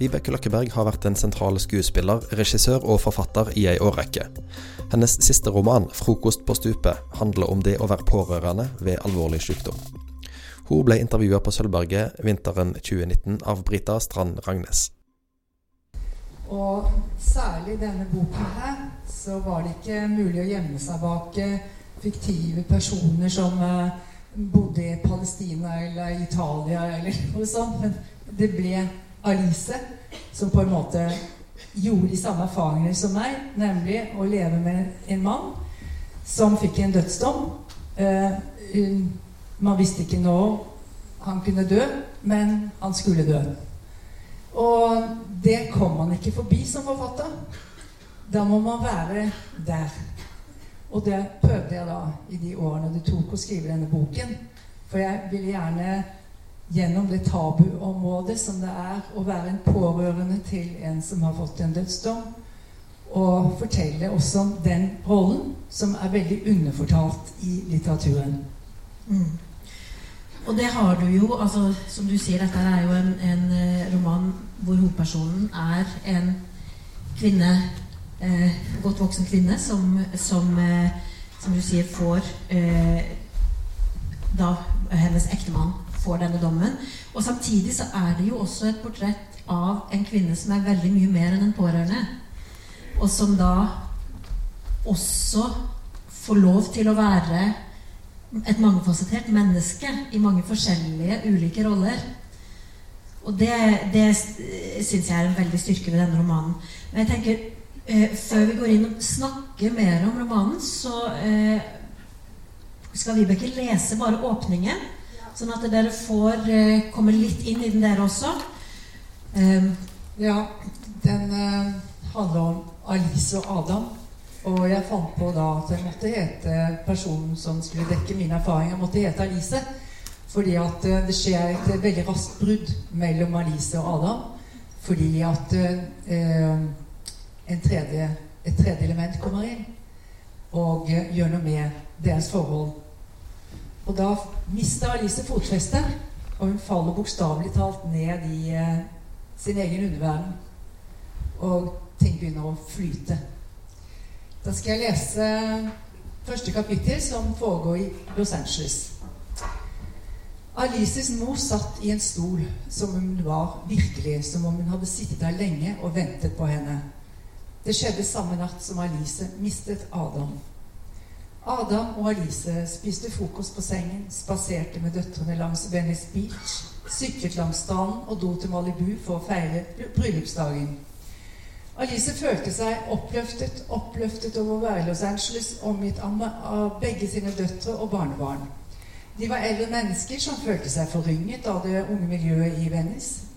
Vibeke Løkkeberg har vært en sentral skuespiller, regissør og forfatter i ei årrekke. Hennes siste roman, 'Frokost på stupet', handler om det å være pårørende ved alvorlig sykdom. Hun ble intervjua på Sølvberget vinteren 2019 av Brita Strand Ragnes. Og særlig denne boken her, så var det ikke mulig å gjemme seg bak eh, fiktive personer som eh, bodde i Palestina eller Italia eller noe sånt. Men det ble Alice, som på en måte gjorde de samme erfaringene som meg, nemlig å leve med en mann som fikk en dødsdom. Uh, man visste ikke når han kunne dø, men han skulle dø. Og det kom man ikke forbi som forfatter. Da må man være der. Og det prøvde jeg da i de årene det tok å skrive denne boken. For jeg ville gjerne gjennom det tabuområdet som det er å være en pårørende til en som har fått en dødsdom. Og fortelle også om den rollen som er veldig underfortalt i litteraturen. Mm. Og det har du jo, altså som du sier, dette er jo en, en eh, roman hvor hovedpersonen er en kvinne, eh, godt voksen kvinne, som, som, eh, som du sier, får eh, da hennes ektemann får denne dommen. Og samtidig så er det jo også et portrett av en kvinne som er veldig mye mer enn en pårørende. Og som da også får lov til å være et mangefasettert menneske i mange forskjellige, ulike roller. Og det, det syns jeg er en veldig styrke ved denne romanen. Men jeg tenker, eh, før vi går inn og snakker mer om romanen, så eh, skal Vibeke lese bare åpningen. Sånn at dere får eh, komme litt inn i den, dere også. Um, ja, den eh, handler om Alice og Adam. Og jeg fant på da at jeg måtte hete personen som skulle dekke mine erfaringer, måtte hete Alice. Fordi at eh, det skjer et veldig raskt brudd mellom Alice og Adam. Fordi at uh, tredje, et tredje element kommer inn og gjør noe med deres forhold og da mister Alice fotfestet, og hun faller bokstavelig talt ned i eh, sin egen underverden. Og ting begynner å flyte. Da skal jeg lese første kapittel, som foregår i Los Angeles. Alices mor satt i en stol som om hun var virkelig, som om hun hadde sittet der lenge og ventet på henne. Det skjedde samme natt som Alice mistet Adam. Adam og Alice spiste frokost på sengen, spaserte med døtrene langs Venice Beach, syklet langs stranden og dro til Malibu for å feire bryllupsdagen. Alice følte seg oppløftet, oppløftet over å være i Los Angeles, omgitt av begge sine døtre og barnebarn. De var eldre mennesker som følte seg forrynget av det unge miljøet i Venice.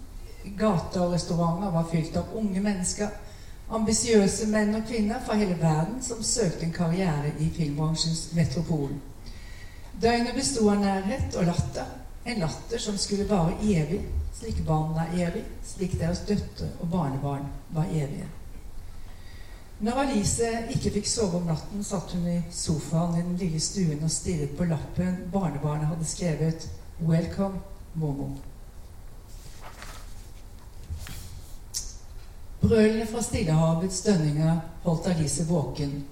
Gater og restauranter var fylt av unge mennesker ambisiøse menn og kvinner fra hele verden som søkte en karriere i filmbransjens metropol. Døgnet besto av nærhet og latter. En latter som skulle vare evig, slik barna er evig, slik deres døtre og barnebarn var evige. Når Alice ikke fikk sove om natten, satt hun i sofaen i den lille stuen og stirret på lappen barnebarnet hadde skrevet 'Welcome, Momo'. Brølene fra Stillehavets dønninger holdt Alice våken.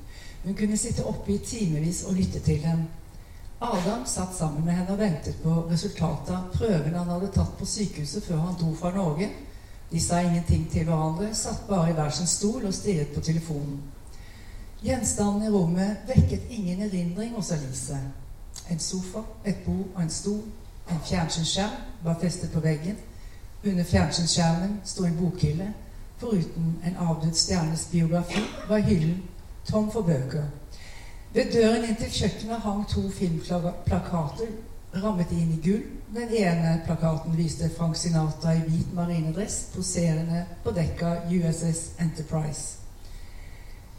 Hun kunne sitte oppe i timevis og lytte til dem. Adam satt sammen med henne og ventet på resultatet av prøven han hadde tatt på sykehuset før han dro fra Norge. De sa ingenting til hverandre, satt bare i hver sin stol og stirret på telefonen. Gjenstandene i rommet vekket ingen erindring hos Alice. En sofa, et bord og en stol, en fjernsynsskjerm var festet på veggen. Under fjernsynsskjermen sto en bokhylle Foruten en avdød stjernes biografi var hyllen tom for bøker. Ved døren inn til kjøkkenet hang to filmplakater rammet inn i gull. Den ene plakaten viste Frank Sinatra i hvit marinedress poserende på dekka USS Enterprise.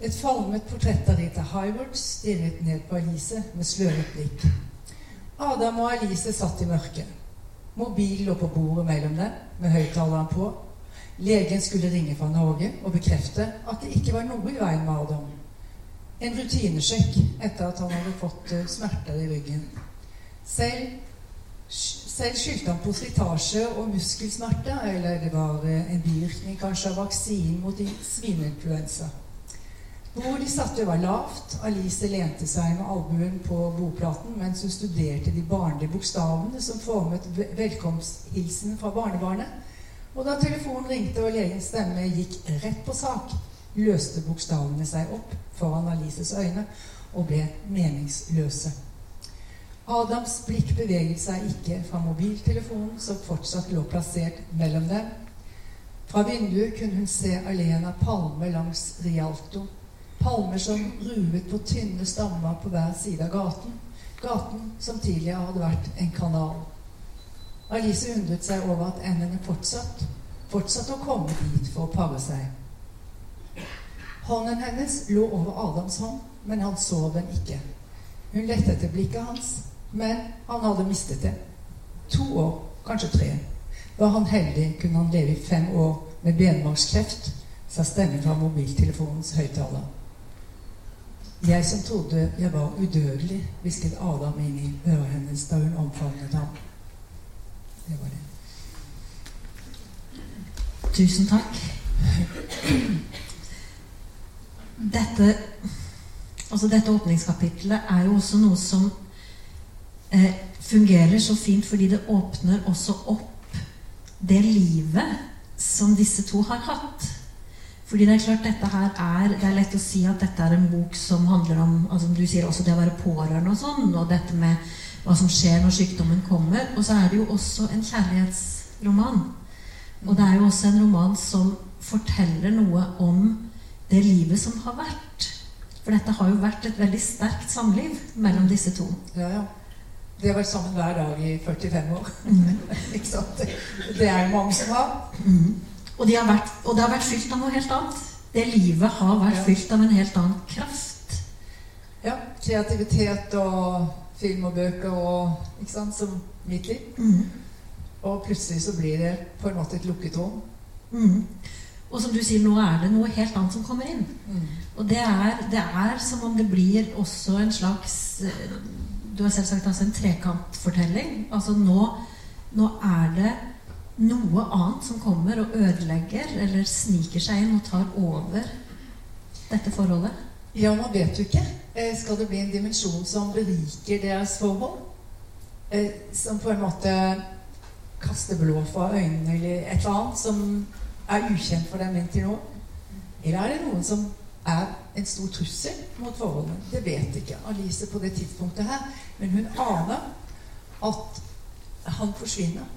Et falmet portrett av Rita Hayworth stirret ned på Alice med sløret blikk. Adam og Alice satt i mørket. Mobilen lå på bordet mellom dem med høyttaleren på. Legen skulle ringe fra Norge og bekrefte at det ikke var noe i veien med Adam. En rutinesjekk etter at han hadde fått eh, smerter i ryggen. Selv Selv skyldte han på slitasje og muskelsmerter, eller det var eh, en bivirkning kanskje av vaksinen mot svineinfluensa. Bordet de satt over lavt. Alice lente seg med albuen på bordplaten mens hun studerte de barnlige bokstavene som formet velkomsthilsen fra barnebarnet. Og da telefonen ringte og legens stemme gikk rett på sak, løste bokstavene seg opp foran Alices øyne og ble meningsløse. Adams blikk beveget seg ikke fra mobiltelefonen, som fortsatt lå plassert mellom dem. Fra vinduet kunne hun se alleen av palmer langs Rialto. Palmer som ruvet på tynne stammer på hver side av gaten. Gaten som tidligere hadde vært en kanal. Alice undret seg over at endene fortsatt, fortsatte å komme dit for å pare seg. Hånden hennes lå over Adams hånd, men han så den ikke. Hun lette etter blikket hans, men han hadde mistet det. To år, kanskje tre. Var han heldig, kunne han leve i fem år med benmargskreft, sa stemmen fra mobiltelefonens høyttaler. Jeg som trodde jeg var udødelig, hvisket Adam inn i øret hennes da hun omfavnet ham. Det var det. Tusen takk. Dette, altså dette åpningskapitlet er jo også noe som eh, fungerer så fint fordi det åpner også opp det livet som disse to har hatt. Fordi det er klart dette her er, det er lett å si at dette er en bok som handler om altså du sier også det å være pårørende og sånn, og dette med hva som skjer når sykdommen kommer. Og så er det jo også en kjærlighetsroman. Og det er jo også en roman som forteller noe om det livet som har vært. For dette har jo vært et veldig sterkt samliv mellom disse to. Ja, ja. De har vært sammen hver dag i 45 år. Mm. ikke sant? Det er jo mange som har. Mm. Og, de har vært, og, det har vært fylt av noe helt annet. Det livet har vært ja. fylt av en helt annen kraft. Ja. Kreativitet og film og bøker og ikke sant, som mitt liv. Mm. Og plutselig så blir det på en måte et lukket rom. Mm. Og som du sier, nå er det noe helt annet som kommer inn. Mm. Og det er, det er, som om det blir også en slags du har selv sagt altså en trekantfortelling. Altså nå, nå er det noe annet som kommer og ødelegger eller sniker seg inn og tar over dette forholdet? Ja, man vet jo ikke. Eh, skal det bli en dimensjon som beriker deres forhold? Eh, som på en måte kaster blå fra øynene eller et eller annet som er ukjent for dem inntil nå? Eller er det noen som er en stor trussel mot forholdene. Det vet ikke Alice på det tidspunktet her. Men hun aner at han forsvinner.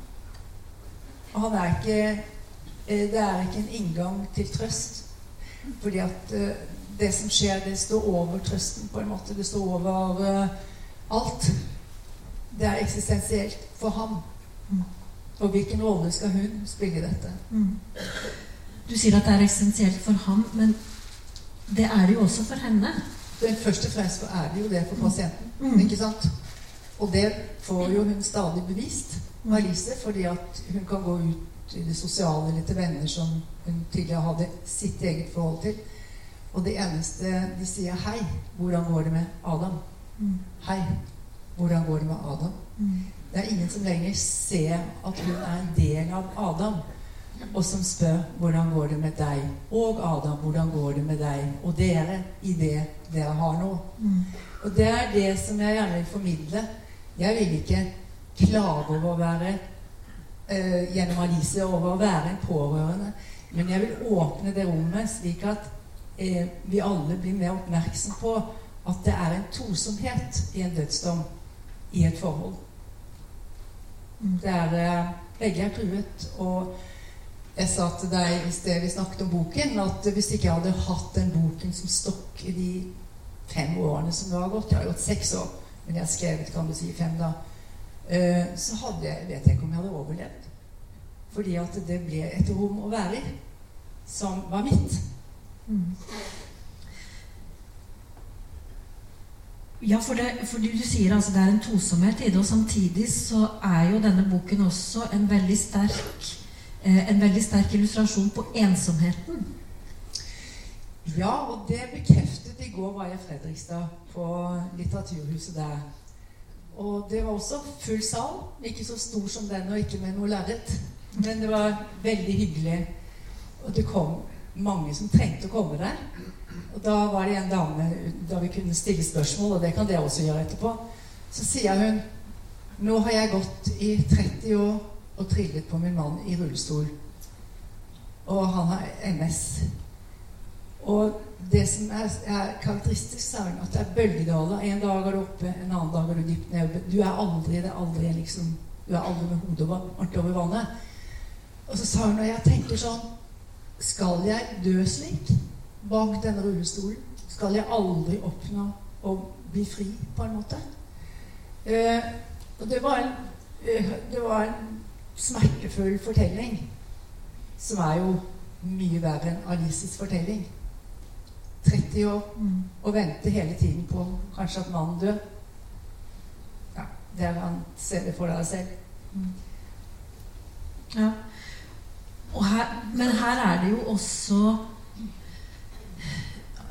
Og han er ikke eh, Det er ikke en inngang til trøst. Fordi at det som skjer, det står over trøsten på en måte. Det står over uh, alt. Det er eksistensielt for ham. Og hvilken rolle skal hun spille i dette? Mm. Du sier at det er eksistensielt for ham, men det er det jo også for henne. Det først og fremst er det jo det for pasienten. Mm. ikke sant? Og det får jo hun stadig bevist, Marise, fordi at hun kan gå ut i det sosiale eller til venner som hun tidligere hadde sitt eget forhold til. Og det eneste de sier 'Hei, hvordan går det med Adam?' Mm. 'Hei, hvordan går det med Adam?' Mm. Det er ingen som lenger ser at hun er en del av Adam og som spør 'Hvordan går det med deg?' Og Adam, 'Hvordan går det med deg?' Og dere i det dere har nå. Mm. Og det er det som jeg gjerne vil formidle. Jeg vil ikke klage over å være uh, gjennom Alice over å være en pårørende, men jeg vil åpne det rommet slik at uh, vi alle blir mer oppmerksom på at det er en tosomhet i en dødsdom i et forhold. Der Det er uh, Begge er truet. og jeg sa til deg i sted vi snakket om boken, at hvis ikke jeg hadde hatt den boken som stokk i de fem årene som nå har gått Jeg har gått seks år, men jeg har skrevet kan du si fem, da. Eh, så hadde jeg, vet jeg ikke om jeg hadde overlevd. Fordi at det ble et rom å være i som var mitt. Mm. Ja, for, det, for du, sier altså det er en tosomhet i det, og samtidig så er jo denne boken også en veldig sterk Eh, en veldig sterk illustrasjon på ensomheten. Ja, og det bekreftet i går var jeg Fredrikstad, på Litteraturhuset der. Og det var også full sal. Ikke så stor som den, og ikke med noe lerret. Men det var veldig hyggelig. Og det kom mange som trengte å komme der. Og da var det en dame da vi kunne stille spørsmål, og det kan dere også gjøre etterpå. Så sier hun Nå har jeg gått i 30 år og trillet på min mann i rullestol. Og han har MS. Og det som er, er karakteristisk, hun, at det er bølgedaler. En dag er du oppe, en annen dag er du dypt nede. Du er aldri det er aldri liksom Du er aldri med hodet over, over vannet. Og så sa hun, og jeg tenker sånn Skal jeg dø slik? bak denne rullestolen, skal jeg aldri oppnå å bli fri, på en måte. Eh, og det var, en, eh, det var en smertefull fortelling, som er jo mye verre enn Alices fortelling. 30 år mm. og vente hele tiden på kanskje at mannen dør. Ja, det er han ser det for deg selv. Mm. Ja. Her, men her er det jo også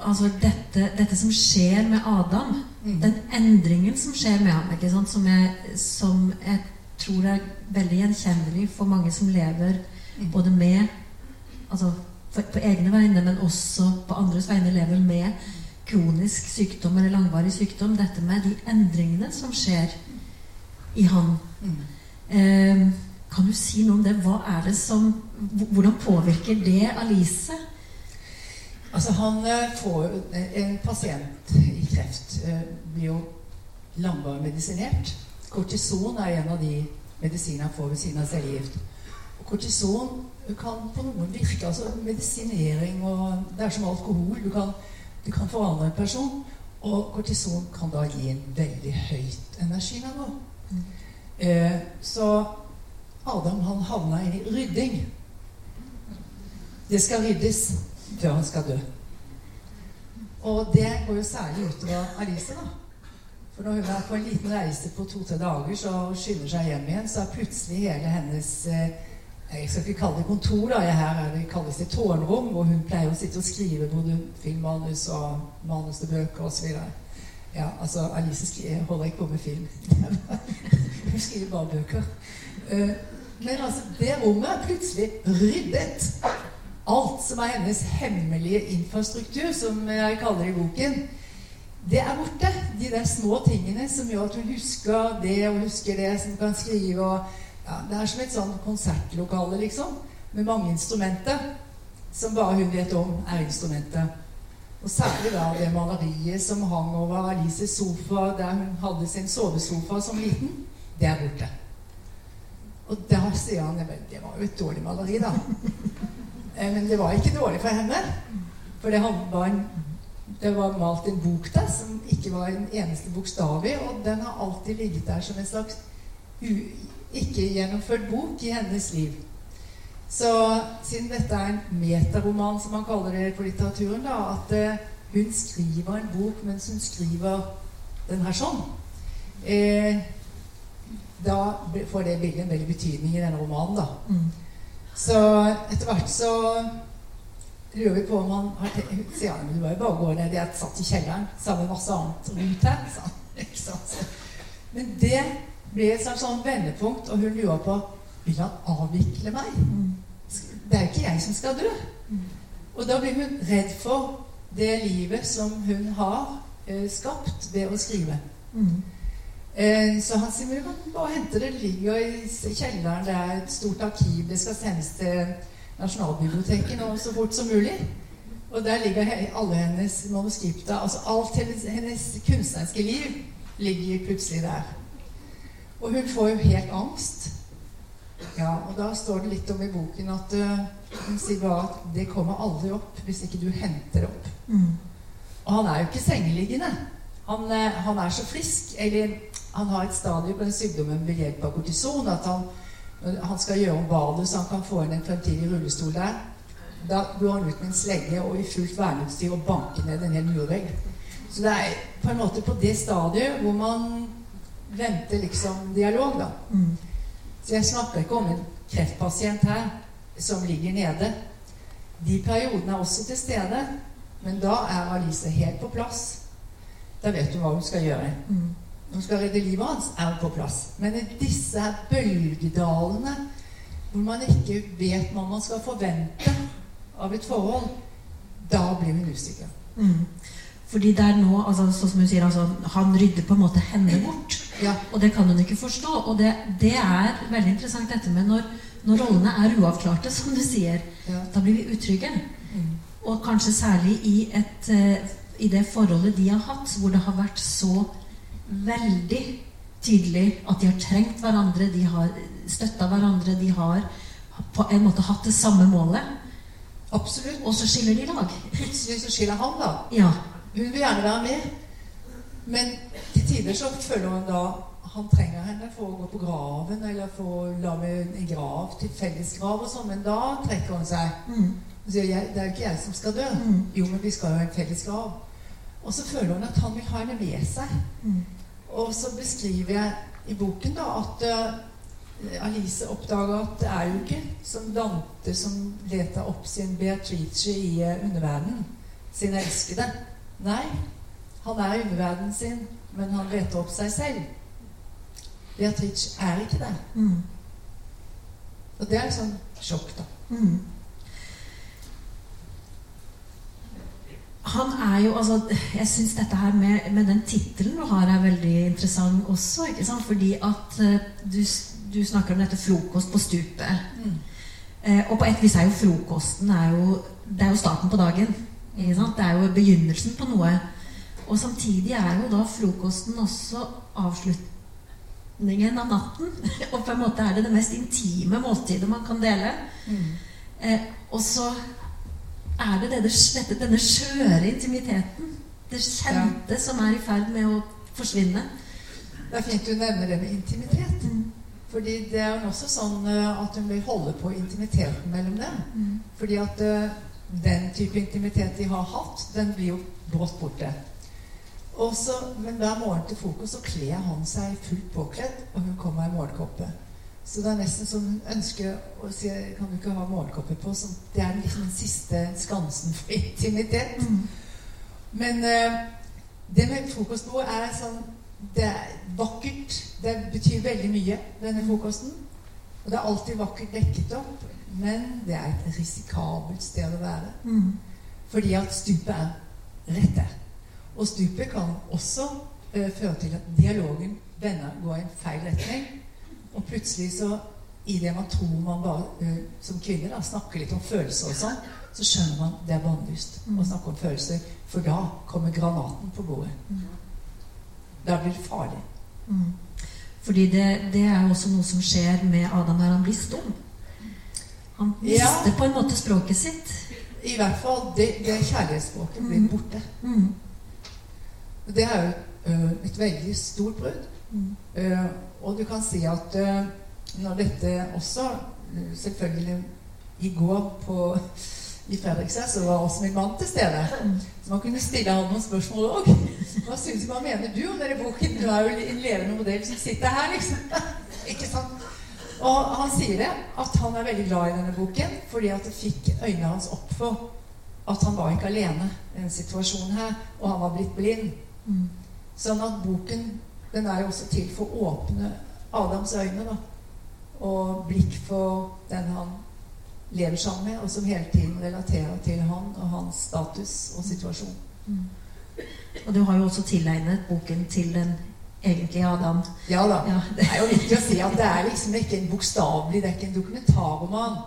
altså dette, dette, som skjer med Adam, mm. den endringen som skjer med ham? Som, jeg, som jeg tror er veldig gjenkjennelig for mange som lever mm. både med altså på egne vegne, men også på andres vegne lever med kronisk sykdom eller langvarig sykdom. Dette med de endringene som skjer i han. Mm. Eh, kan du si noe om det? Hva er det som, hvordan påvirker det Alice? Altså han eh, får En pasient i kreft eh, blir jo langvarig medisinert. Kortison er en av de medisinene han får ved siden av cellegift. Og kortison kan på noen virke altså Medisinering og Det er som alkohol. Du kan, du kan forandre en person. Og kortison kan da gi en veldig høyt energinivå. Mm. Eh, så Adam han havna i rydding. Det skal ryddes før han skal dø. Og det går jo særlig utover Alice, da. For når hun er på en liten reise på to-tre dager så skynder seg hjem igjen, så er plutselig hele hennes eh, Jeg skal ikke kalle det kontor, da. Her er det kalles det tårnrom, hvor hun pleier å sitte og skrive både filmmanus og manus til bøker osv. Ja, altså Alice skriver, holder ikke på med film. hun skriver bare bøker. Eh, men altså, det rommet er plutselig ryddet alt som er hennes hemmelige infrastruktur, som jeg kaller det i boken, det er borte. De der små tingene som gjør at hun husker det og husker det, som kan skrive og ja, Det er som et sånn konsertlokale, liksom, med mange instrumenter som bare hun vet om er instrumenter. Og særlig da det maleriet som hang over Alices sofa der hun hadde sin sovesofa som liten. Det er borte. Og da sier han at det var jo et dårlig maleri, da. Eh, men det var ikke dårlig for henne. For det var, en, det var malt en bok der som ikke var en eneste bokstav i, og den har alltid ligget der som en slags ikke-gjennomført bok i hennes liv. Så siden dette er en metaroman, som man kaller det på litteraturen, da, at uh, hun skriver en bok mens hun skriver den her sånn, eh, da får det bildet en veldig betydning i denne romanen. da. Mm. Så etter hvert så lurer vi på om han har tenkt Sier han, du var jo bare å gå ned Jeg satt i kjelleren sammen med masse annet rundt her. Så, Men det ble et slags sånn vendepunkt, og hun lurer på Vil han avvikle meg? Det er jo ikke jeg som skal dø. Og da blir hun redd for det livet som hun har eh, skapt ved å skrive. Mm. Eh, så han sier vi kan bare hente det. Ligger i kjelleren. Det er et stort arkiv. Det skal sendes til Nasjonalbiblioteket nå så fort som mulig. Og der ligger alle hennes manuskripter. Altså alt hennes, hennes kunstneriske liv ligger plutselig der. Og hun får jo helt angst. Ja, og da står det litt om i boken at uh, hun sier bare at det kommer aldri opp hvis ikke du henter opp. Mm. Og han er jo ikke sengeliggende. Han, uh, han, er så frisk. Eller han har et stadium på den sykdommen ved hjelp av kortison. At han, han skal gjøre om badet så han kan få inn en fremtidig rullestol der. Da går han ut med en slegge og i fullt verneutstyr og banker ned en hel murvegg. Så det er på en måte på det stadiet hvor man venter liksom dialog, da. Mm. Så jeg snakker ikke om en kreftpasient her som ligger nede. De periodene er også til stede, men da er Alice helt på plass. Da vet hun hva hun skal gjøre. Mm. Som skal redde livet hans, er på plass. Men i disse her bølgedalene, hvor man ikke vet hva man skal forvente av et forhold, da blir hun usikker. Mm. Fordi det er nå, altså, sånn som hun sier, altså, han rydder på en måte henne bort. Ja. Og det kan hun ikke forstå. Og det, det er veldig interessant dette med når, når rollene er uavklarte, som du sier. Ja. Da blir vi utrygge. Mm. Og kanskje særlig i, et, eh, i det forholdet de har hatt, hvor det har vært så veldig tydelig at de har trengt hverandre, de har støtta hverandre, de har på en måte hatt det samme målet, Absolutt. og så skiller de lag. Plutselig så skiller han, da. Ja. Hun vil gjerne være med. Men til tider så føler hun da han trenger henne for å gå på graven eller for å lage en grav til fellesgrav og sånn. Men da trekker hun seg. Mm. Hun sier jeg, det er jo ikke jeg som skal dø. Mm. Jo, men vi skal jo ha en felles grav. Og så føler hun at han vil ha henne med seg. Mm. Og så beskriver jeg i boken da at eh, Alice oppdager at det er jo ikke som Dante som leter opp sin Beatrice i uh, underverdenen. Sin elskede. Nei, han er i underverdenen sin, men han leter opp seg selv. Beatrice er ikke det. Mm. Og det er et sånn sjokk, da. Mm. Han er jo altså Jeg syns dette her med, med den tittelen du har, er veldig interessant også. ikke sant? Fordi at eh, du, du snakker om dette 'frokost på stupet'. Eh, og på et vis er jo frokosten er jo, det er jo starten på dagen. Ikke sant? Det er jo begynnelsen på noe. Og samtidig er jo da frokosten også avslutningen av natten. og på en måte er det det mest intime måltidet man kan dele. Eh, og så er det dette, denne skjøre intimiteten, det kjente, som er i ferd med å forsvinne. Det er fint du nevner det med intimitet. Mm. Fordi det er jo også sånn eh, at hun vil holde på intimiteten mellom dem. Mm. Fordi at eh, den type intimitet de har hatt, den blir jo brått borte. Også, men hver morgen til frokost så kler han seg fullt påkledd, og hun kommer i morgenkoppe. Så det er nesten som hun ønsker å si Kan du ikke ha målkopper på? Så det er liksom den siste skansen for intimitet. Mm. Men uh, det med frokostbord er sånn Det er vakkert. Det betyr veldig mye, denne frokosten. Og det er alltid vakkert dekket opp. Men det er et risikabelt sted å være. Mm. Fordi at stupet er rett der. Og stupet kan også uh, føre til at dialogen vender går i en feil retning. Og plutselig så i det man tror man bare eh, som kvinne da, snakker litt om følelser og sånn, så skjønner man det er bannlyst å snakke om følelser. For da kommer granaten på bordet. Da blir det farlig. Mm. Fordi det, det er jo også noe som skjer med Adam her. Han blir stum. Han Ja. mister på en måte språket sitt. I hvert fall det, det kjærlighetsspråket blir Mm. borte. Mm. Det er jo ø, et veldig stort brudd. Mm. Eh, og du kan si at uh, når dette også eh, Selvfølgelig i går på i Fredrikstad så var også min mann til stede. Så man kunne stille han noen spørsmål òg. Hva synes, du, hva mener du om denne boken? Du er jo en levende modell som sitter her, liksom. Ikke sant? Og han sier det, at han er veldig glad i denne boken fordi at det fikk øynene hans opp for at han var ikke alene i denne situasjonen her, og han var blitt blind. Mm. Sånn at boken den er jo også til for å åpne Adams øyne. da, Og blikk for den han lever sammen med, og som hele tiden relaterer til han og hans status og situasjon. Mm. Og du har jo også tilegnet boken til den egentlige Adam. Ja da. Ja, Det er jo viktig å si at det er liksom ikke en bokstavelig, det er ikke en dokumentarroman.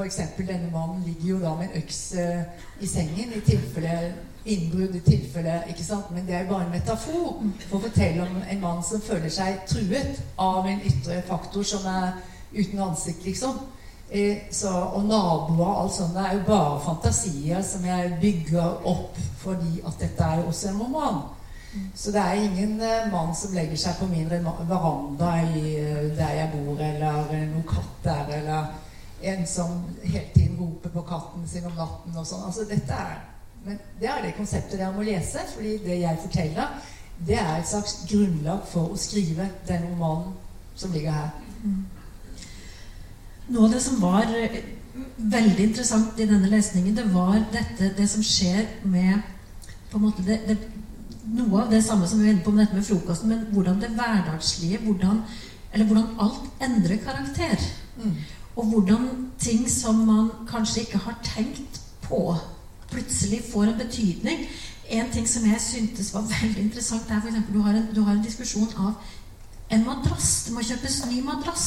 Eksempel, denne mannen ligger jo da med en øks eh, i sengen i tilfelle innbrudd, i tilfelle Ikke sant? Men det er jo bare en metafor for å fortelle om en mann som føler seg truet av en ytre faktor som er uten ansikt, liksom. Eh, så, og naboer og alt sånt. Det er jo bare fantasier som jeg bygger opp fordi at dette er jo også en roman. Så det er ingen eh, mann som legger seg på min veranda i, eh, der jeg bor, eller noen katt der, eller en som hele tiden roper på katten sin om natten og sånn. Altså dette er Men det er det konseptet dere må lese, fordi det jeg forteller, det er et slags grunnlag for å skrive den romanen som ligger her. Noe av det som var eh, veldig interessant i denne lesningen, det var dette, det som skjer med på en måte det, det, noe av det samme som vi var inne på med dette med frokosten, men hvordan det hverdagslige, hvordan, eller hvordan alt endrer karakter. Mm. Og hvordan ting som man kanskje ikke har tenkt på, plutselig får en betydning. En ting som jeg syntes var veldig interessant, er f.eks. Du, har en- du har en diskusjon av en madrass. Det må kjøpes ny madrass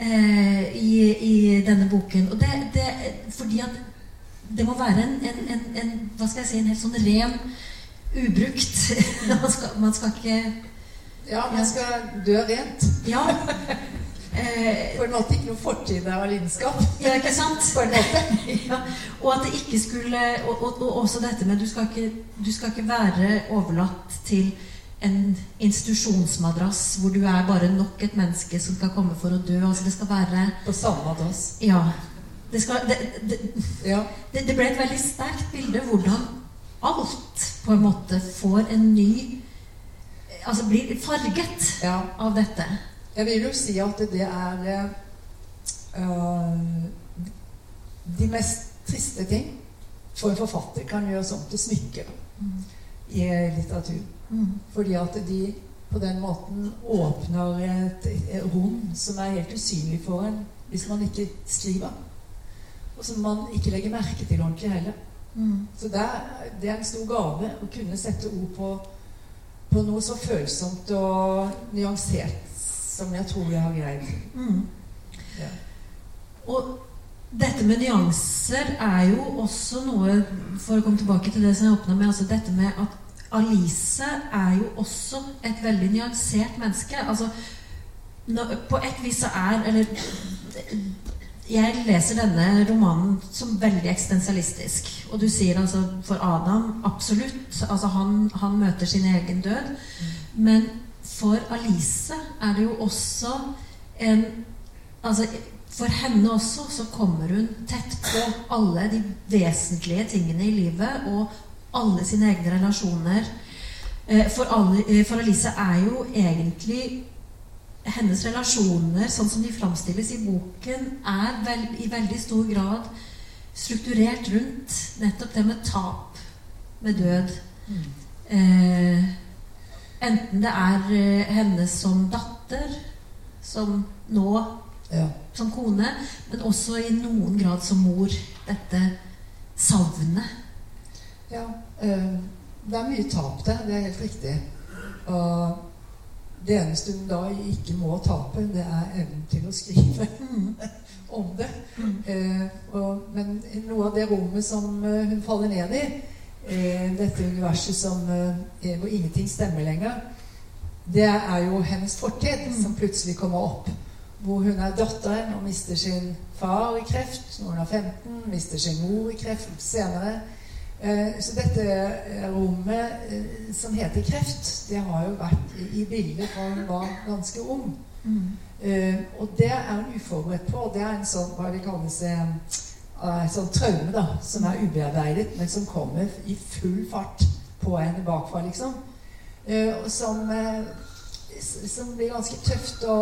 eh, i, i denne boken. Og det, det fordi at det må være en, en, en, en hva skal jeg si, en helt sånn ren ubrukt man, skal, man skal ikke Ja, man skal dø rent. Ja. Eh, På en måte ikke noe fortid av lidenskap. ja, ikke sant? På en måte. Ja, og at det ikke skulle og, og, og også dette med du skal, ikke, du skal ikke være overlatt til en institusjonsmadrass hvor du er bare nok et menneske som skal komme for å dø. Altså det skal være På samme madrass. Ja. Det, skal, det, det, Ja. det, ble et veldig sterkt bilde hvordan alt på en måte får en ny Altså blir farget ja. av dette. Jeg vil jo si at det er uh, De mest triste ting for en forfatter kan gjøres om til smykker Mm. i litteratur. Mm. Fordi at de på den måten åpner et, et rom som er helt usynlig for en hvis man ikke skriver. Og som man ikke legger merke til ordentlig heller. Mm. Så det er, det er en stor gave å kunne sette ord på, på noe så følsomt og nyansert som jeg tror jeg har greid. Mm. Ja. Og dette med nyanser er jo også noe For å komme tilbake til det som jeg åpna med, altså dette med at Alice er jo også et veldig nyansert menneske. Altså På et vis så er Eller jeg leser denne romanen som veldig eksistensialistisk. Og du sier altså for Adam absolutt. Altså han, han møter sin egen død. Men for Alice er det jo også en Altså for henne også så kommer hun tett på alle de vesentlige tingene i livet og alle sine egne relasjoner. Eh, For, alle, eh, for Alice er jo egentlig hennes relasjoner, sånn som de framstilles i boken, er vel, i veldig stor grad strukturert rundt nettopp det med tap, med død. Eh, enten det er eh, henne som datter, som nå Ja. som kone, men også i noen grad som mor. Dette savnet. ja eh, det er mye tap det. det er helt riktig. Og det eneste hun da ikke må tape, det er evnen til å skrive om det. Eh, og, men noe av det rommet som eh, hun faller ned i, eh, dette universet som, eh, hvor ingenting stemmer lenger, det er jo hennes fortid som plutselig kommer opp. Hvor hun er datteren og mister sin far i kreft når hun er 15, mister sin mor i kreft senere. Eh, Så dette eh, rommet eh, som heter kreft, det har jo vært i- bildet fra hun var ganske ung. Eh, og det er hun uforberedt på. Det er en sånn hva det kalles eh, eh, sånn traume da, som er ubearbeidet, men som kommer i full fart på en bakfra, liksom. Eh, og som, eh, som blir ganske tøft å,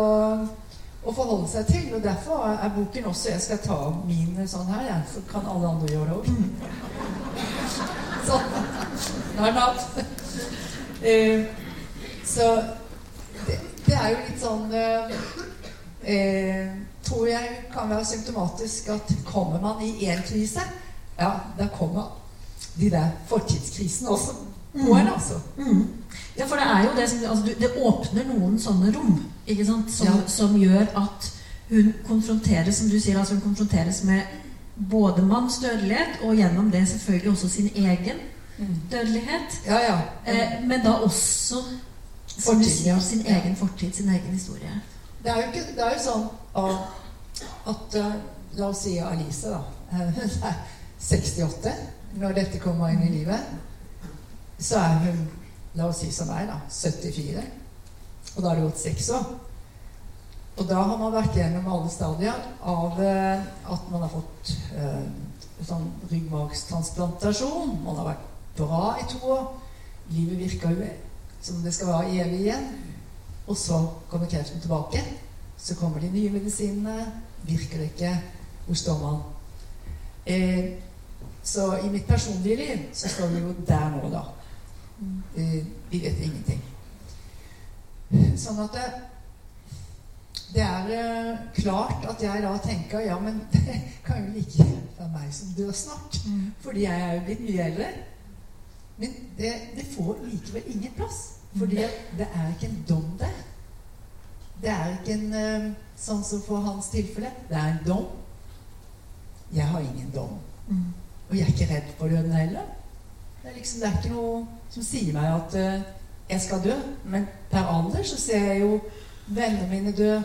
å forholde seg til. Og derfor er boken også Jeg skal ta min sånn her, jeg, så kan alle andre gjøre det òg. Sånn. Nå natt. Eh, så det, det er jo litt sånn eh, eh, Tror jeg kan være symptomatisk at kommer man i én krise, ja, da kommer de der fortidskrisene også på en, altså. Mm. Ja, for det er jo det som altså, Det åpner noen sånne rom ikke sant? Som, Ja. som gjør at hun konfronteres som du sier, altså hun konfronteres med både manns dødelighet, og gjennom det selvfølgelig også sin egen dødelighet. Ja, ja. Eh, men da også, Fortid, sier, sin egen fortid, sin egen historie. Det er jo, ikke, det er jo sånn at, at eh, La oss si Alice, da. eh, Hun er 68 når dette kommer inn i livet. Så er hun, la oss si som meg, da, 74. Og da har det gått seks år. Og da har man vært gjennom alle stadier av eh, at man har fått eh, sånn ryggmargstransplantasjon. Man har vært bra i to år. Livet virker jo som det skal være evig igjen. Og så kommer kreften tilbake. Så kommer de nye medisinene. Virker ikke. Hvor står man? Eh, så i mitt personlige liv så står vi jo der nå, da. Eh, vi vet ingenting. Sånn at det, det er eh, klart at jeg da tenker ja, men det kan jo like gjerne være meg som dør snart. Fordi jeg er jo blitt mye eldre. Men det, det får likevel ingen plass. Fordi det er ikke en dom der. Det er ikke en eh, sånn som for hans tilfelle. Det er en dom. Jeg har ingen dom. Og jeg er ikke redd for døden heller. Det er, liksom, det er ikke noe som sier meg at uh, jeg skal dø. Men per alder så ser jeg jo vennene mine dø.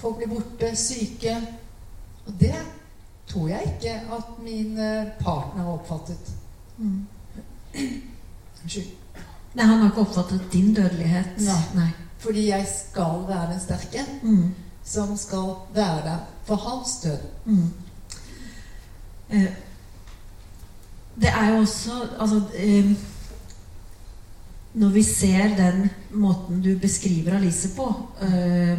Folk blir borte, syke. Og det tror jeg ikke at min eh, partner har oppfattet. Unnskyld. Nei, han har ikke oppfattet din dødelighet. Nei. Nei. Fordi jeg skal være den sterke Mm. som skal være der for hans død. Mm. Eh, det er jo også Altså eh, Når vi ser den måten du beskriver Alice på, eh,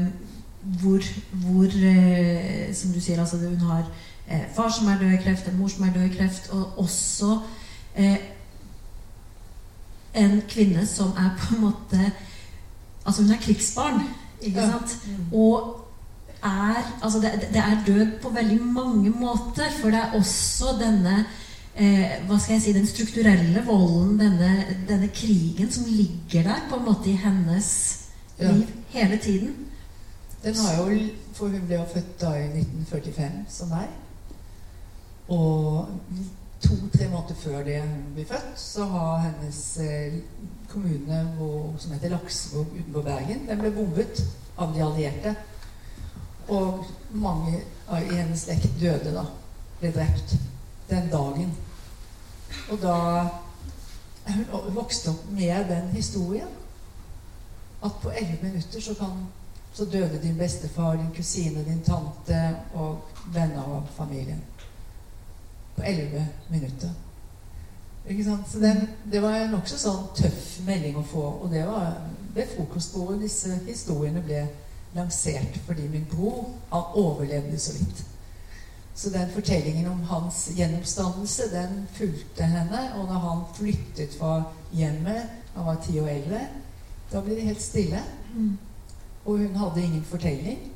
hvor, hvor eh, Som du sier, altså hun har eh, far som er død i kreft, en mor som er død i kreft, og også eh, en kvinne som er på en måte Altså hun er krigsbarn, ikke Ja. sant? Og er Altså, det, det er død på veldig mange måter. For det er også denne eh, Hva skal jeg si Den strukturelle volden, denne, denne krigen som ligger der på en måte i hennes Ja. liv hele tiden. Den har jo, For hun ble jo født da i 1945, som meg. Og to-tre måneder før det hun ble født, så har hennes eh, kommune hvor, som heter Laksevåg utenfor Bergen, den ble bombet av de allierte. Og mange i hennes slekt døde da. Ble drept den dagen. Og da hun vokste opp med den historien. At på elleve minutter så kan så døde din bestefar, din kusine, din tante og venner av familien. På elleve minutter. Ikke sant? Så den, det var en nokså sånn tøff melding å få. Og det var ved frokostbordet disse historiene ble lansert fordi min bror han overlevde så vidt. Så den fortellingen om hans gjenoppstandelse, den fulgte henne. Og når han flyttet fra hjemmet, han var ti år eldre, da ble det helt stille. Og hun hadde ingen fortelling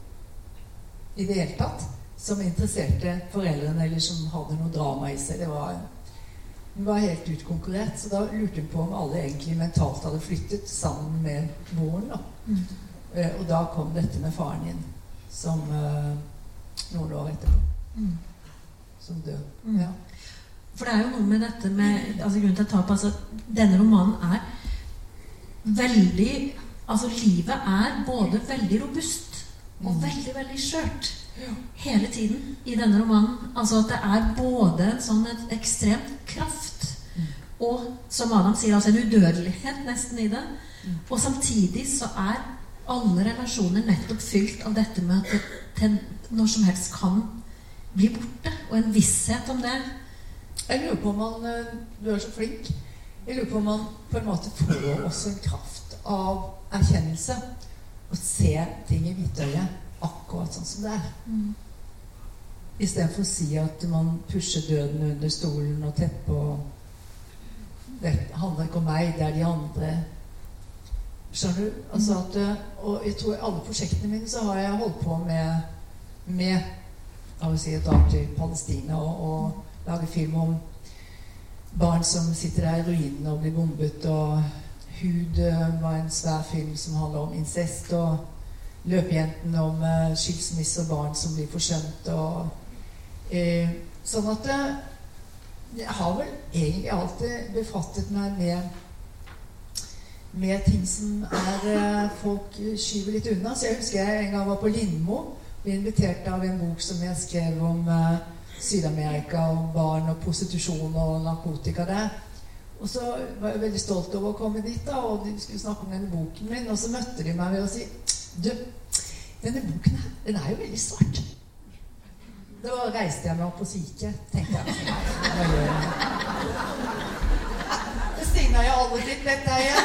i det hele tatt som interesserte foreldrene, eller som hadde noe drama i seg. Det var, hun var helt utkonkurrert, så da lurte hun på om alle egentlig mentalt hadde flyttet sammen med moren. Da. Mm. Eh, Og da kom dette med faren din, som eh, noen år etterpå, Mm. som død. Mm. Ja. For det er jo noe med dette med altså Grunnen til at jeg tar på altså, Denne romanen er veldig Altså, livet er både veldig robust og Mm. veldig, veldig skjørt. Hele tiden i denne romanen. Altså at det er både en sånn et ekstremt kraft og, som Adam sier, altså en udødelighet nesten i det. Og samtidig så er alle relasjoner nettopp fylt av dette med at det når som helst kan bli borte. Og en visshet om det. Jeg lurer på om man eh, Du er så flink. Jeg lurer på om man på en måte får også en kraft av erkjennelse. Å se ting i hvitøyet akkurat sånn som det er. Istedenfor å si at man pusher døden under stolen og teppet og Det handler ikke om meg, det er de andre. Skjønner du? Altså at, eh, og jeg tror i alle prosjektene mine så har jeg holdt på med med jeg vil si, et dra til Palestina og, og lage film om barn som sitter der i ruinene og blir bombet. Og Hud eh, var en svær film som handler om incest. Og Løpejenten om eh, skilsmisse og barn som blir forsømt. Og, eh, sånn at eh, jeg har vel egentlig alltid befattet meg med med ting som er folk skyver litt unna. Så jeg husker jeg en gang var på Lindmo. Ble invitert av en bok som jeg skrev om Syd-Amerika, om barn og prostitusjon og narkotika der. Og så var jeg veldig stolt over å komme dit, da, og de skulle snakke om denne boken min. Og så møtte de meg ved å si Du, denne boken her, den er jo veldig svart. Da reiste jeg meg opp og så gikk jeg. Tenkte jeg. Det stigna jo aldri blitt, vet jeg.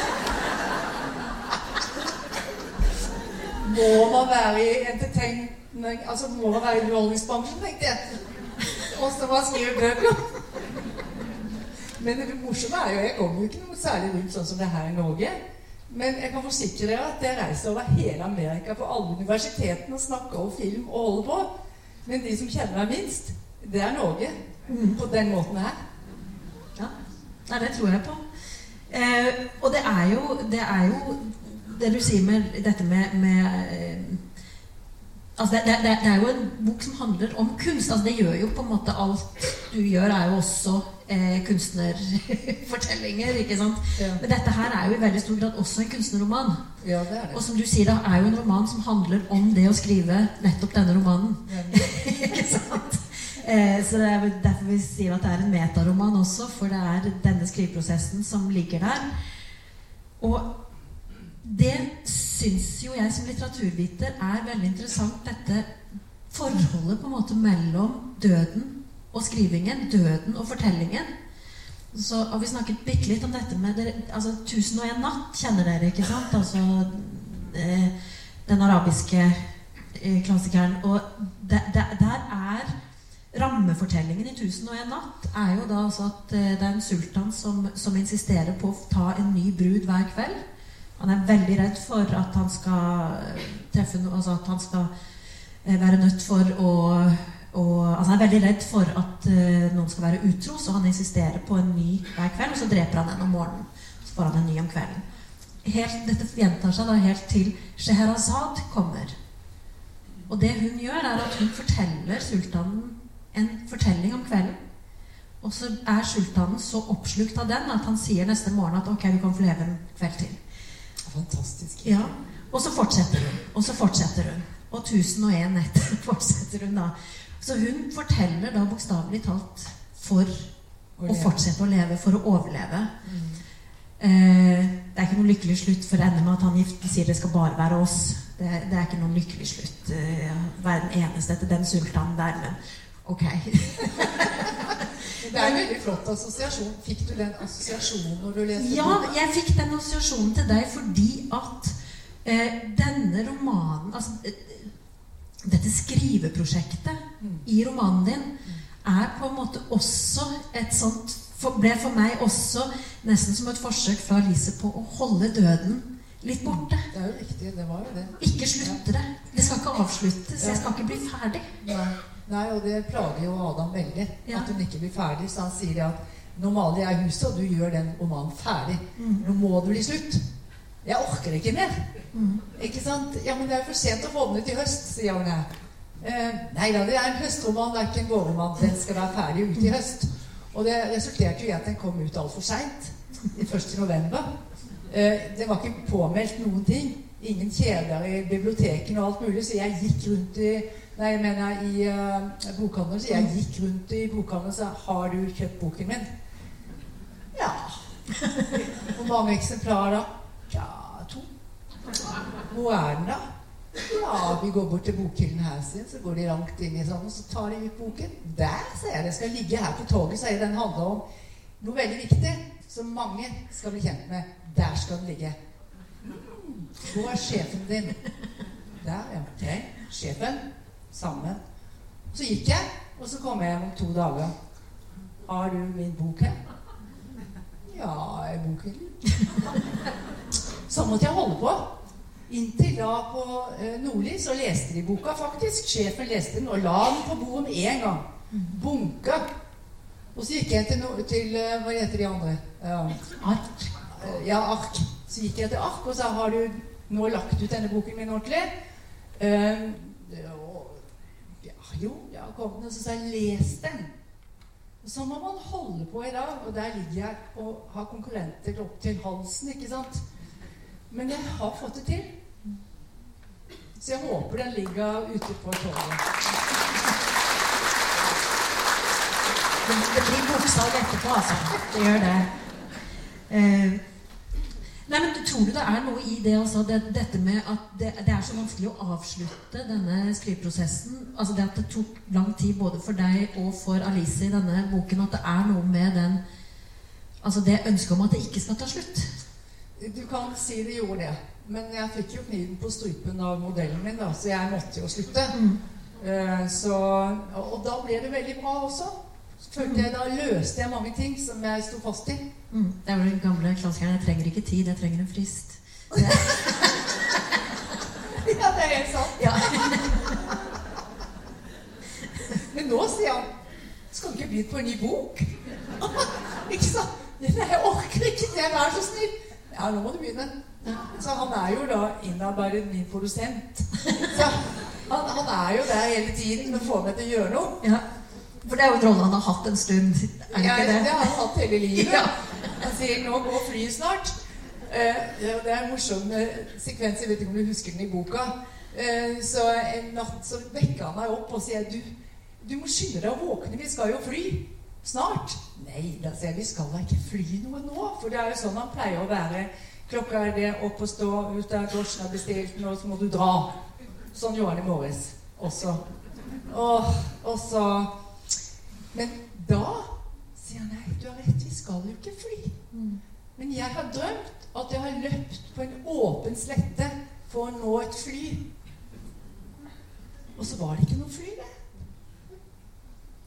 Må man være i entertainment Altså må man være i underholdningsbransjen, tenkte jeg. Og så man skrive bøker. Men det morsomme er jo Jeg kommer jo ikke noe særlig rundt sånn som det her i Norge. Men jeg kan forsikre dere at jeg reiser over hele Amerika på alle universitetene og snakker om film og holder på. Men de som kjenner meg minst, det er Norge. På den måten her. Ja, Nei, det tror jeg på. Eh, og det er, jo, det er jo det du sier med dette med, med eh, altså det, det, det, er jo en bok som handler om kunst. altså Det gjør jo på en måte alt du gjør, er jo også eh, kunstnerfortellinger. ikke sant? Ja. Men dette her er jo i veldig stor grad også en kunstnerroman. Ja, det er det. Og som du sier, da er jo en roman som handler om det å skrive nettopp denne romanen. ikke sant? Eh, så det er derfor vi sier at det er en metaroman også, for det er denne skriveprosessen som ligger der. Og det syns jo jeg som litteraturviter er veldig interessant, dette forholdet på en måte mellom døden og skrivingen, døden og fortellingen. Så har vi snakket bitte litt om dette med dere, altså, 'Tusen og en natt' kjenner dere, ikke sant? Altså eh, den arabiske eh, klassikeren. Og der, der, er rammefortellingen i 'Tusen og en natt' er jo da altså at eh, det er en sultan som, som insisterer på å ta en ny brud hver kveld. Han er veldig redd for at han skal eh, treffe noe Altså at han skal eh, være nødt for å og, altså Han er veldig redd for at eh, noen skal være utro, så han insisterer på en ny hver kveld. Og så dreper han en om morgenen. Så får han en ny om kvelden. Helt, dette gjentar seg da helt til Scheherazade kommer. Og det hun gjør, er at hun forteller sultanen en fortelling om kvelden. Og så er sultanen så oppslukt av den at han sier neste morgen at ok, du kan få leve en kveld til. Fantastisk. Ja, Og så fortsetter hun. Og så fortsetter hun. Og tusen og en netter fortsetter hun da. Så hun forteller da bokstavelig talt for å fortsette å leve, for å overleve. Eh, det er ikke noen lykkelig slutt, for det ender med at han giften sier det skal bare være oss. Det, det er ikke noen lykkelig slutt. Eh, være den eneste etter den sultanen der, men ok. Det er en veldig flott assosiasjon. Fikk du den assosiasjonen når du leste Ja, boka? jeg fikk den assosiasjonen til deg fordi at eh, denne romanen Altså eh, dette skriveprosjektet i romanen din er på en måte også et sånt for, Ble for meg også nesten som et forsøk fra Lise på å holde døden litt borte. Det er jo riktig. Det var jo det. Ikke slutte det. Det skal ikke avsluttes. Jeg skal ikke bli ferdig. Nei. Nei, og det plager jo Adam veldig. Ja. At hun ikke blir ferdig. Så han sier at nå maler jeg huset, og du gjør den romanen ferdig. Nå må det bli slutt. Jeg orker ikke mer. Ikke sant? Ja, men det er for sent å få den ut i høst, sier hun. Eh, nei da, det er en høstroman, det er ikke en vårroman. Den skal være ferdig ute i høst. Og det resulterte jo i at den kom ut altfor seint. Først i november. Eh, det var ikke påmeldt noen ting. Ingen kjeder i bibliotekene og alt mulig, så jeg gikk rundt i Nei, jeg mener i uh, bokhandelen. Så jeg gikk rundt i bokhandelen og sa Har du kjøpt boken min? Ja. Hvor mange eksemplarer da? Ja, to. Hvor er den, da? Ja, vi går bort til bokhyllen her, sin, så går de langt inn i sånn, og så tar de ut boken. Der, sier jeg. Den skal ligge her på toget, sier den handler om noe veldig viktig som mange skal bli kjent med. Der skal den ligge. Hvor er sjefen din? Der, ja. Ok. Sjefen. Samme. Så gikk jeg, og så kom jeg hjem om to dager. Har du min bok her? Ja, er boken Sånn måtte jeg holde på. Inntil da på eh, Nordli så leste de boka, faktisk. Sjefen leste den og la den på bordet med en gang. Bunka. Og så gikk jeg til, no til eh, Hva heter de andre? Uh, Ark. ja, ark. Så gikk jeg til ark og sa har du nå lagt ut denne boken min ordentlig? Uh, ja, jeg har kommet den. Og så sa jeg les den. Så må man holde på i dag, og der ligger jeg og har konkurrenter opp til halsen, ikke sant? Men jeg har fått det til. Så jeg håper den ligger ute på toget. Det, blir boksalg etterpå, altså. Det gjør det. Eh, nei, men Tror du det er noe i det, altså, det dette med at det, det er så vanskelig å avslutte denne skriveprosessen? Altså det at det tok lang tid både for deg og for Alice i denne boken. At det er noe med den Altså det ønsket om at det ikke skal ta slutt. Du kan si det gjorde det. Men jeg fikk jo kniven på strupen av modellen min, da, så jeg måtte jo slutte. Eh, så, og, og da ble det veldig bra også. følte jeg da løste jeg mange ting som jeg sto fast i. Mm. Det er den gamle klassikeren 'Jeg trenger ikke tid, jeg trenger en frist'. Det, Ja, det er helt sant. ja. Men nå sier han Skal du ikke begynne på en ny bok? ikke sant? Nei, jeg orker ikke det. Vær så snill. Ja, nå må du begynne. Så han er jo da innarbeidet min produsent. Så han, han er jo der hele tiden med å få meg til å gjøre noe. ja. For det er jo en rolle han har hatt en stund. Er det Ja, ikke det det? har han hatt hele livet. Ja. Sier 'nå går flyet snart'. Eh, det er en morsom eh, sekvens, jeg vet ikke om du husker den i boka. Eh, så en natt så vekker han meg opp og sier du, du må skynde deg å våkne, vi skal jo fly. Snart. Nei, da sier jeg vi skal da ikke fly noe nå. For det er jo sånn han pleier å være. Klokka er det, opp og stå, ut av drosjen er bestilt, nå så må du dra. Sånn gjorde han i morges også. Og, og så Men da sier han nei, du har rett, vi skal jo ikke fly. Men jeg har drømt at jeg har løpt på en åpen slette for å nå et fly. Og så var det ikke noe fly der.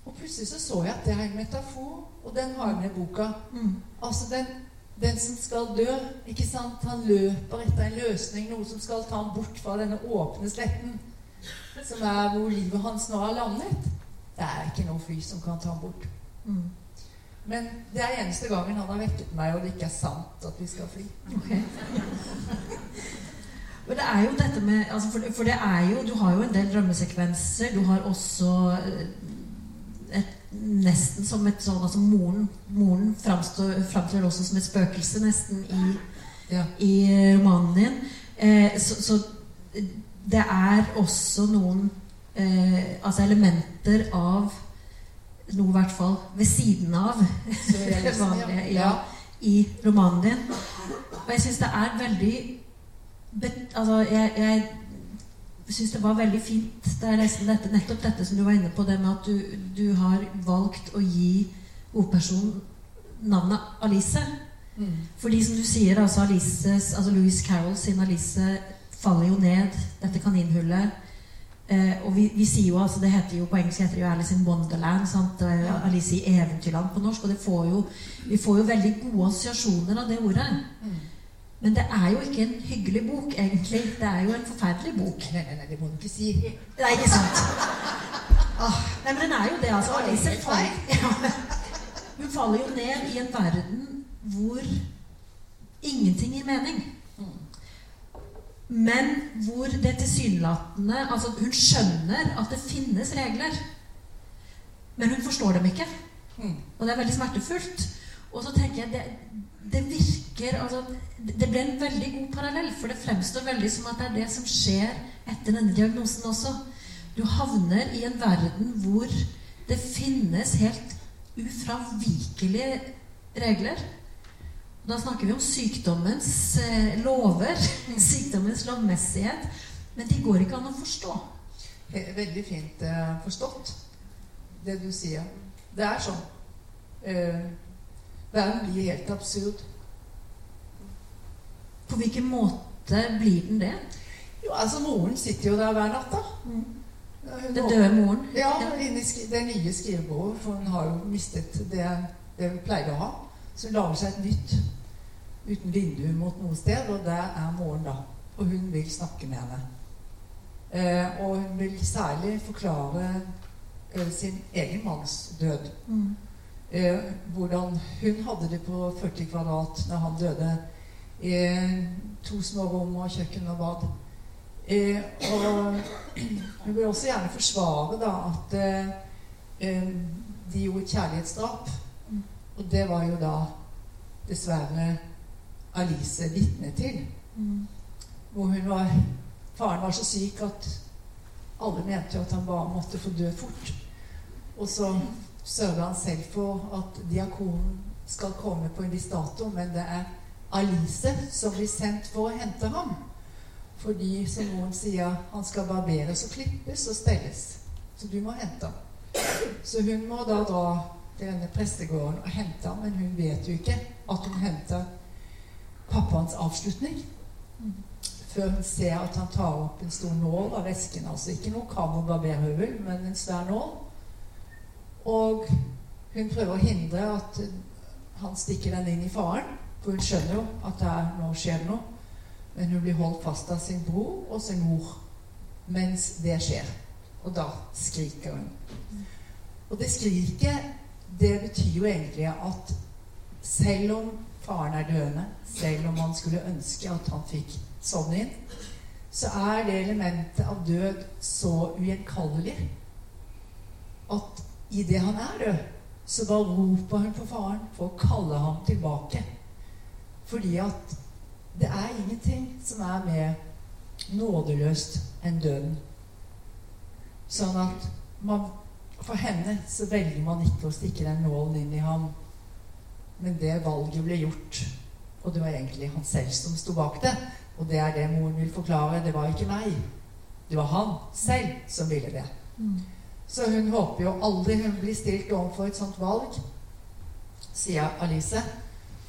Og plutselig så så jeg at det er en metafor, og den har jeg med i boka. Mm. Altså den, den som skal dø, ikke sant? Han løper etter en løsning, noe som skal ta ham bort fra denne åpne sletten, som er hvor livet hans nå har landet. Det er ikke noe fly som kan ta ham bort. Mm. Men det er eneste gangen han har vekket meg, og det ikke er sant at vi skal fly. Okay. Men det er jo dette med altså for, for det er jo Du har jo en del drømmesekvenser. Du har også eh, et, nesten som et sånn Altså moren, moren framstår, framtrer også som et spøkelse, nesten, i, Ja. i romanen din. Eh, så, så det er også noen eh, altså elementer av noe i hvert fall ved siden av det liksom, vanlige ja. i romanen din. Og jeg syns det er veldig Altså, jeg, jeg syns det var veldig fint det er dette, nettopp dette som du var inne på, det med at du, du har valgt å gi hovedpersonen navnet Alice. Mm. Fordi som du sier, altså Alices, altså Louis Carroll sin Alice faller jo ned dette kaninhullet. Eh, og vi, vi sier jo, altså det heter jo på engelsk heter det jo Alice in Wonderland. sant? Alice i Eventyrland på norsk. Og det får jo, vi får jo veldig gode assosiasjoner av det ordet. Mm. Men det er jo ikke en hyggelig bok, egentlig. Det er jo en forferdelig bok. Nei, nei, nei, det må du ikke si. Nei, ikke sant? Ah, nei, men den er jo det, altså. Alice faller, ja, hun faller jo ned i en verden hvor ingenting gir mening. Men hvor det tilsynelatende Altså, hun skjønner at det finnes regler. Men hun forstår dem ikke. Mm. Og det er veldig smertefullt. Og så tenker jeg det, det virker altså, Det ble en veldig god parallell, for det fremstår veldig som at det er det som skjer etter denne diagnosen også. Du havner i en verden hvor det finnes helt ufravikelige regler. Da snakker vi om sykdommens eh, lover, sykdommens lovmessighet. Men de går ikke an å forstå. Eh, Veldig fint eh, forstått, det du sier. Det er sånn. Verden blir helt absurd. På hvilken måte blir den det? Jo, altså Moren sitter jo der hver natt, da. Mm. Den døde moren? Ja, inne i det nye skrivebordet, for hun har jo mistet det, det hun pleide å ha. Så hun lager seg et nytt uten vindu mot noe sted, og det er moren da. Og hun vil snakke med henne. Eh, og hun vil særlig forklare eh, sin egen manns død. Mm. Eh, hvordan hun hadde det på 40 kvadrat når han døde. i to små rom og kjøkken og bad. Eh, og hun vil også gjerne forsvare da at eh, eh, de gjorde et kjærlighetsdrap. Mm. Og det var jo da dessverre Alice vitne til. Mm. Hvor hun var Faren var så syk at alle mente jo at han bare måtte få dø fort. Og så sørger han selv for at diakonen skal komme på en viss dato, men det er Alice som blir sendt for å hente ham. Fordi, som noen sier, han skal barberes og klippes og stelles. Så du må hente ham. Så hun må da dra til denne prestegården og hente ham, men hun vet jo ikke at hun henter pappaens avslutning. Før hun ser at han tar opp en stor nål av vesken. Altså ikke noe barberhøvel, men en svær nål. Og hun prøver å hindre at han stikker den inn i faren. For hun skjønner jo at det er, nå skjer noe. Men hun blir holdt fast av sin bror og sin mor mens det skjer. Og da skriker hun. Og det skriket, det betyr jo egentlig at selv om faren er døende, selv om man skulle ønske at han fikk sovne inn, så er det elementet av død så ugjenkallelig at idet han er død, så da roper hun på faren for å kalle ham tilbake. Fordi at det er ingenting som er mer nådeløst enn døden. Sånn at man, for henne så velger man ikke å stikke den nålen inn i ham. Men det valget ble gjort. Og det var egentlig han selv som sto bak det. Og det er det moren vil forklare. Det var ikke meg. Det var han selv som ville det. Så hun håper jo aldri hun blir stilt overfor et sånt valg, sier Alice.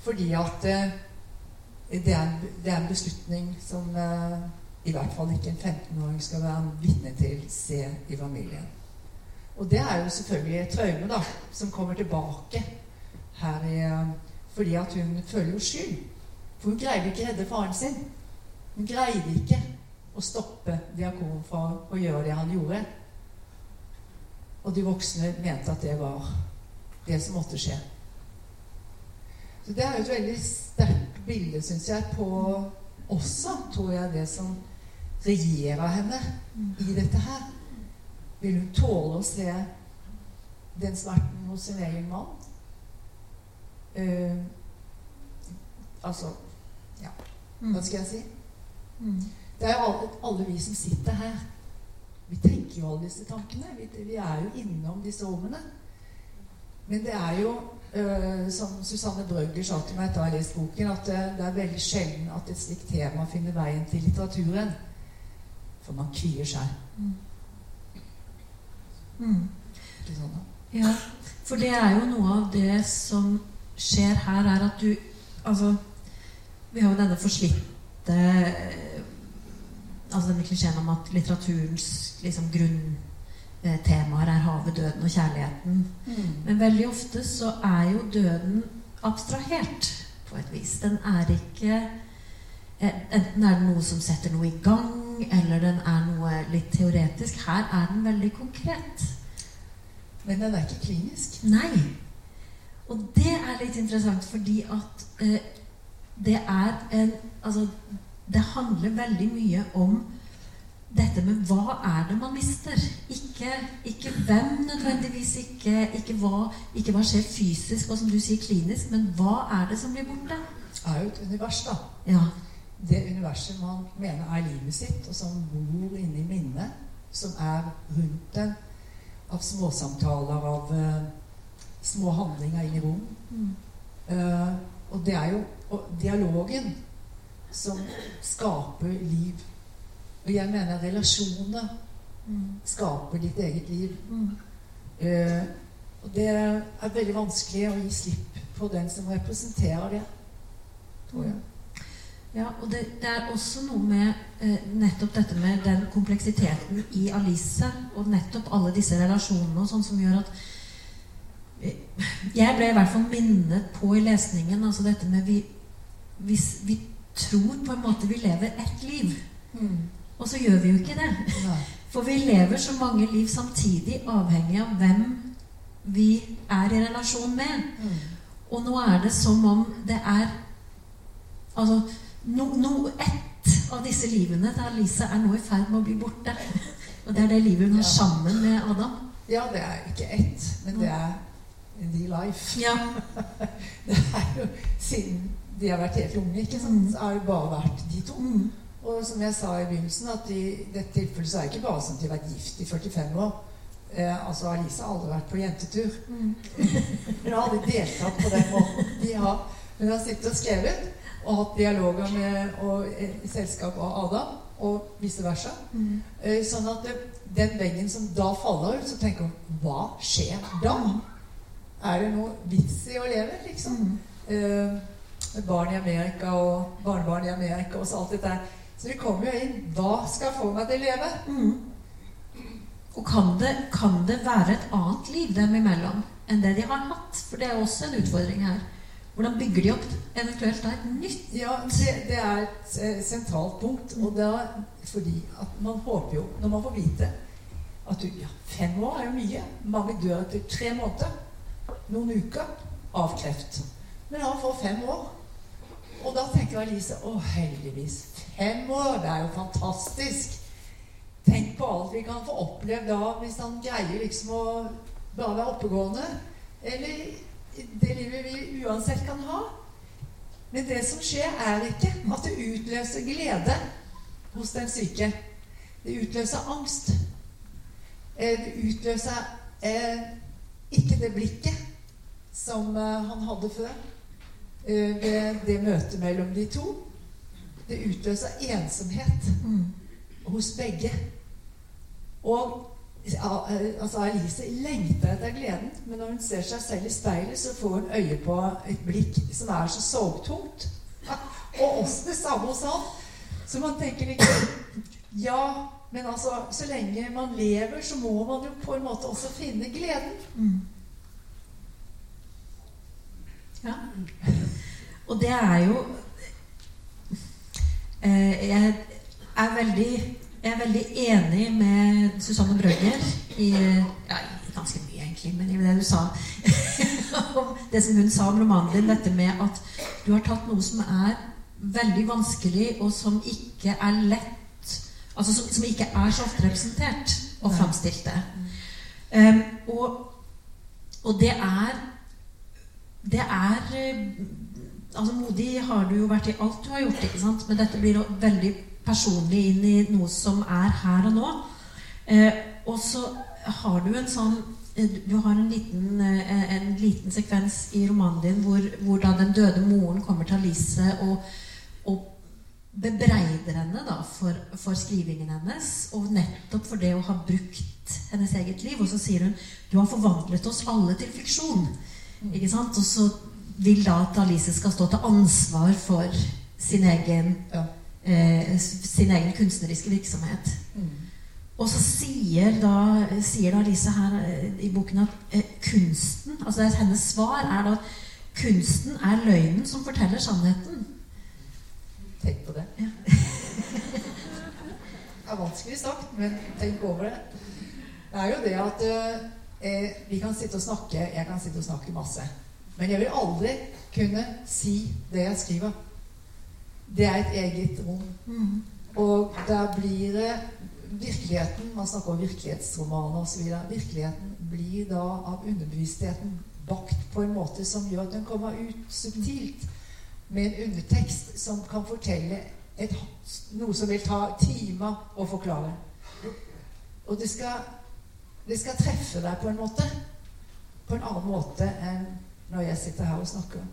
Fordi at eh, det, er en, det, er en, beslutning som eh, i hvert fall ikke en 15-åring skal være vitne til, se i familien. Og det er jo selvfølgelig et traume da, som kommer tilbake her i eh, Fordi at hun føler jo skyld. For hun greide ikke å redde faren sin. Hun greide ikke å stoppe diakonen fra å gjøre det han gjorde. Og de voksne mente at det var det som måtte skje. Så Det er jo et veldig sterkt bilde, syns jeg, på også, tror jeg, det som regjerer henne i dette her. Vil hun tåle å se den smerten hos sin egen mann? Uh, altså Ja, hva skal jeg si? Mm. Det er jo alle, alle, vi som sitter her. Vi tenker jo alle disse tankene. Vi, vi er jo innom disse rommene. Men det er jo, uh, som Susanne Brøgger sa til meg etter å ha lest boken, at det, det er veldig sjelden at et slikt tema finner veien til litteraturen. For man kvier seg. Mm. Mm. Sånn, ja, for det er jo noe av det som skjer her, er at du Altså, vi har jo denne forslitte Altså denne klisjeen om at litteraturens liksom, grunntemaer er havet, døden og kjærligheten. Mm. Men veldig ofte så er jo døden abstrahert på et vis. Den er ikke eh, Enten er det noe som setter noe i gang, eller den er noe litt teoretisk. Her er den veldig konkret. Men den er ikke klinisk? Nei. Og det er litt interessant fordi at eh, det er en Altså, det handler veldig mye om dette med hva er det man mister? Ikke, ikke hvem nødvendigvis, ikke, ikke, hva, ikke hva skjer fysisk og som du sier klinisk, men hva er det som blir borte? Det er jo et univers, da. Ja. Det universet man mener er livet sitt, og som bor inni minnet, som er rundt en, av småsamtaler, av uh, små handlinger inn i rom. Mm. Uh, og det er jo og dialogen som skaper liv. Og jeg mener relasjoner mm. skaper ditt eget liv. Mm. Uh, og det er veldig vanskelig å gi slipp på den som representerer det, tror jeg. Ja, og det, det, er også noe med eh, nettopp dette med den kompleksiteten i Alice, og nettopp alle disse relasjonene og sånn som gjør at jeg ble i hvert fall minnet på i lesningen altså dette med vi, Hvis vi tror på en måte vi lever ett liv, mm. og så gjør vi jo ikke det. Ja. For vi lever så mange liv samtidig, avhengig av hvem vi er i relasjon med. Mm. Og nå er det som om det er Altså no, no, Ett av disse livene til Alice er nå i ferd med å bli borte. Og det er det livet hun har sammen med Adam. Ja, det er ikke ett, men det er the life. Ja. det er jo, siden de har vært helt unge, ikke sant, mm. så har det bare vært de to. Mm. Og som jeg sa i begynnelsen, at i dette tilfellet så er det ikke bare som de har vært gift i 45 år. Eh, altså Alisa har aldri vært på jentetur. Mm. hun har aldri deltatt på den måten. De har, hun har sittet og skrevet og hatt dialoger med og, i selskap av Adam, og vice versa. Mm. Eh, sånn at det, den veggen som da faller så tenker hun Hva skjer da? Er det noe vits i å leve, liksom. Mm. Uh, barn i Amerika og barnebarn i Amerika og så alt dette her. Så vi kommer jo inn Hva skal få meg til å leve? Mm. Og kan det, kan det, være et annet liv dem imellom enn det de har hatt? For det er også en utfordring her. Hvordan bygger de opp eventuelt da et nytt Ja, det, det er et eh, sentralt punkt. Og da fordi at man håper jo, når man får vite at du, ja, fem år er jo mye Mange dør etter tre måneder. Noen uker av kreft. Men han får fem år. Og da tenker Alice å, heldigvis. Fem år, det er jo fantastisk. Tenk på alt vi kan få oppleve da hvis han greier liksom å bare være oppegående. Eller det livet vi uansett kan ha. Men det som skjer, er ikke at det utløser glede hos den syke. Det utløser angst. Eh, Det utløser eh, ikke det blikket som eh, han hadde før eh, ved det møtet mellom de to. Det utløsa ensomhet hos begge. Og eh, altså Alice lengter etter gleden, men når hun ser seg selv i speilet, så får hun øye på et blikk som er så sorgtungt. Og også det samme hos han. Så man tenker liksom Ja, men altså, så lenge man lever, så må man jo på en måte også finne gleden. Ja. Og det er jo eh, Jeg er veldig jeg er veldig enig med Susanne Brøgger i ja, ganske mye, egentlig, men i det du sa om det som hun sa om romanen din, dette med at du har tatt noe som er veldig vanskelig, og som ikke er lett Altså som, som ikke er så ofte representert og framstilt det. Um, og, og det er Det er Altså Modig har du jo vært i alt du har gjort, ikke sant? men dette blir veldig personlig inn i noe som er her og nå. Eh, og så har du en sånn Du har en liten, eh, en liten sekvens i romanen din hvor, hvor da den døde moren kommer til Alice og, og bebreider henne da for, for, skrivingen hennes, og nettopp for det å ha brukt hennes eget liv. Og så sier hun 'Du har forvandlet oss alle til fiksjon'. Ikke sant? Og så vil da at Alice skal stå til ansvar for sin egen Ja. eh, sin egen kunstneriske virksomhet. Mm. Og så sier da, sier da Alice her eh, i boken at eh, kunsten altså Hennes svar er da at kunsten er løgnen som forteller sannheten. Tenk på det. Det er vanskelig sagt, men tenk over det. Det er jo det at eh, vi kan sitte og snakke Jeg kan sitte og snakke masse. Men jeg vil aldri kunne si det jeg skriver. Det er et eget rom. Mm. Og der blir det virkeligheten Man snakker om virkelighetsromaner osv. Virkeligheten blir da av underbevisstheten bakt på en måte som gjør at den kommer ut subtilt med en undertekst som kan fortelle et, noe som vil ta timer å forklare. Og det skal, det skal treffe deg på en måte. På en annen måte enn når jeg sitter her og snakker.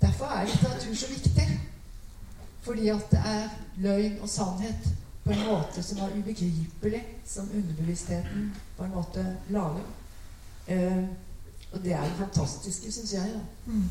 Derfor er litteratur så viktig. Fordi at det er løgn og sannhet på en måte som er ubegripelig, som underbevisstheten på en måte lager. Eh, og det er det fantastiske, syns jeg. da. Mm.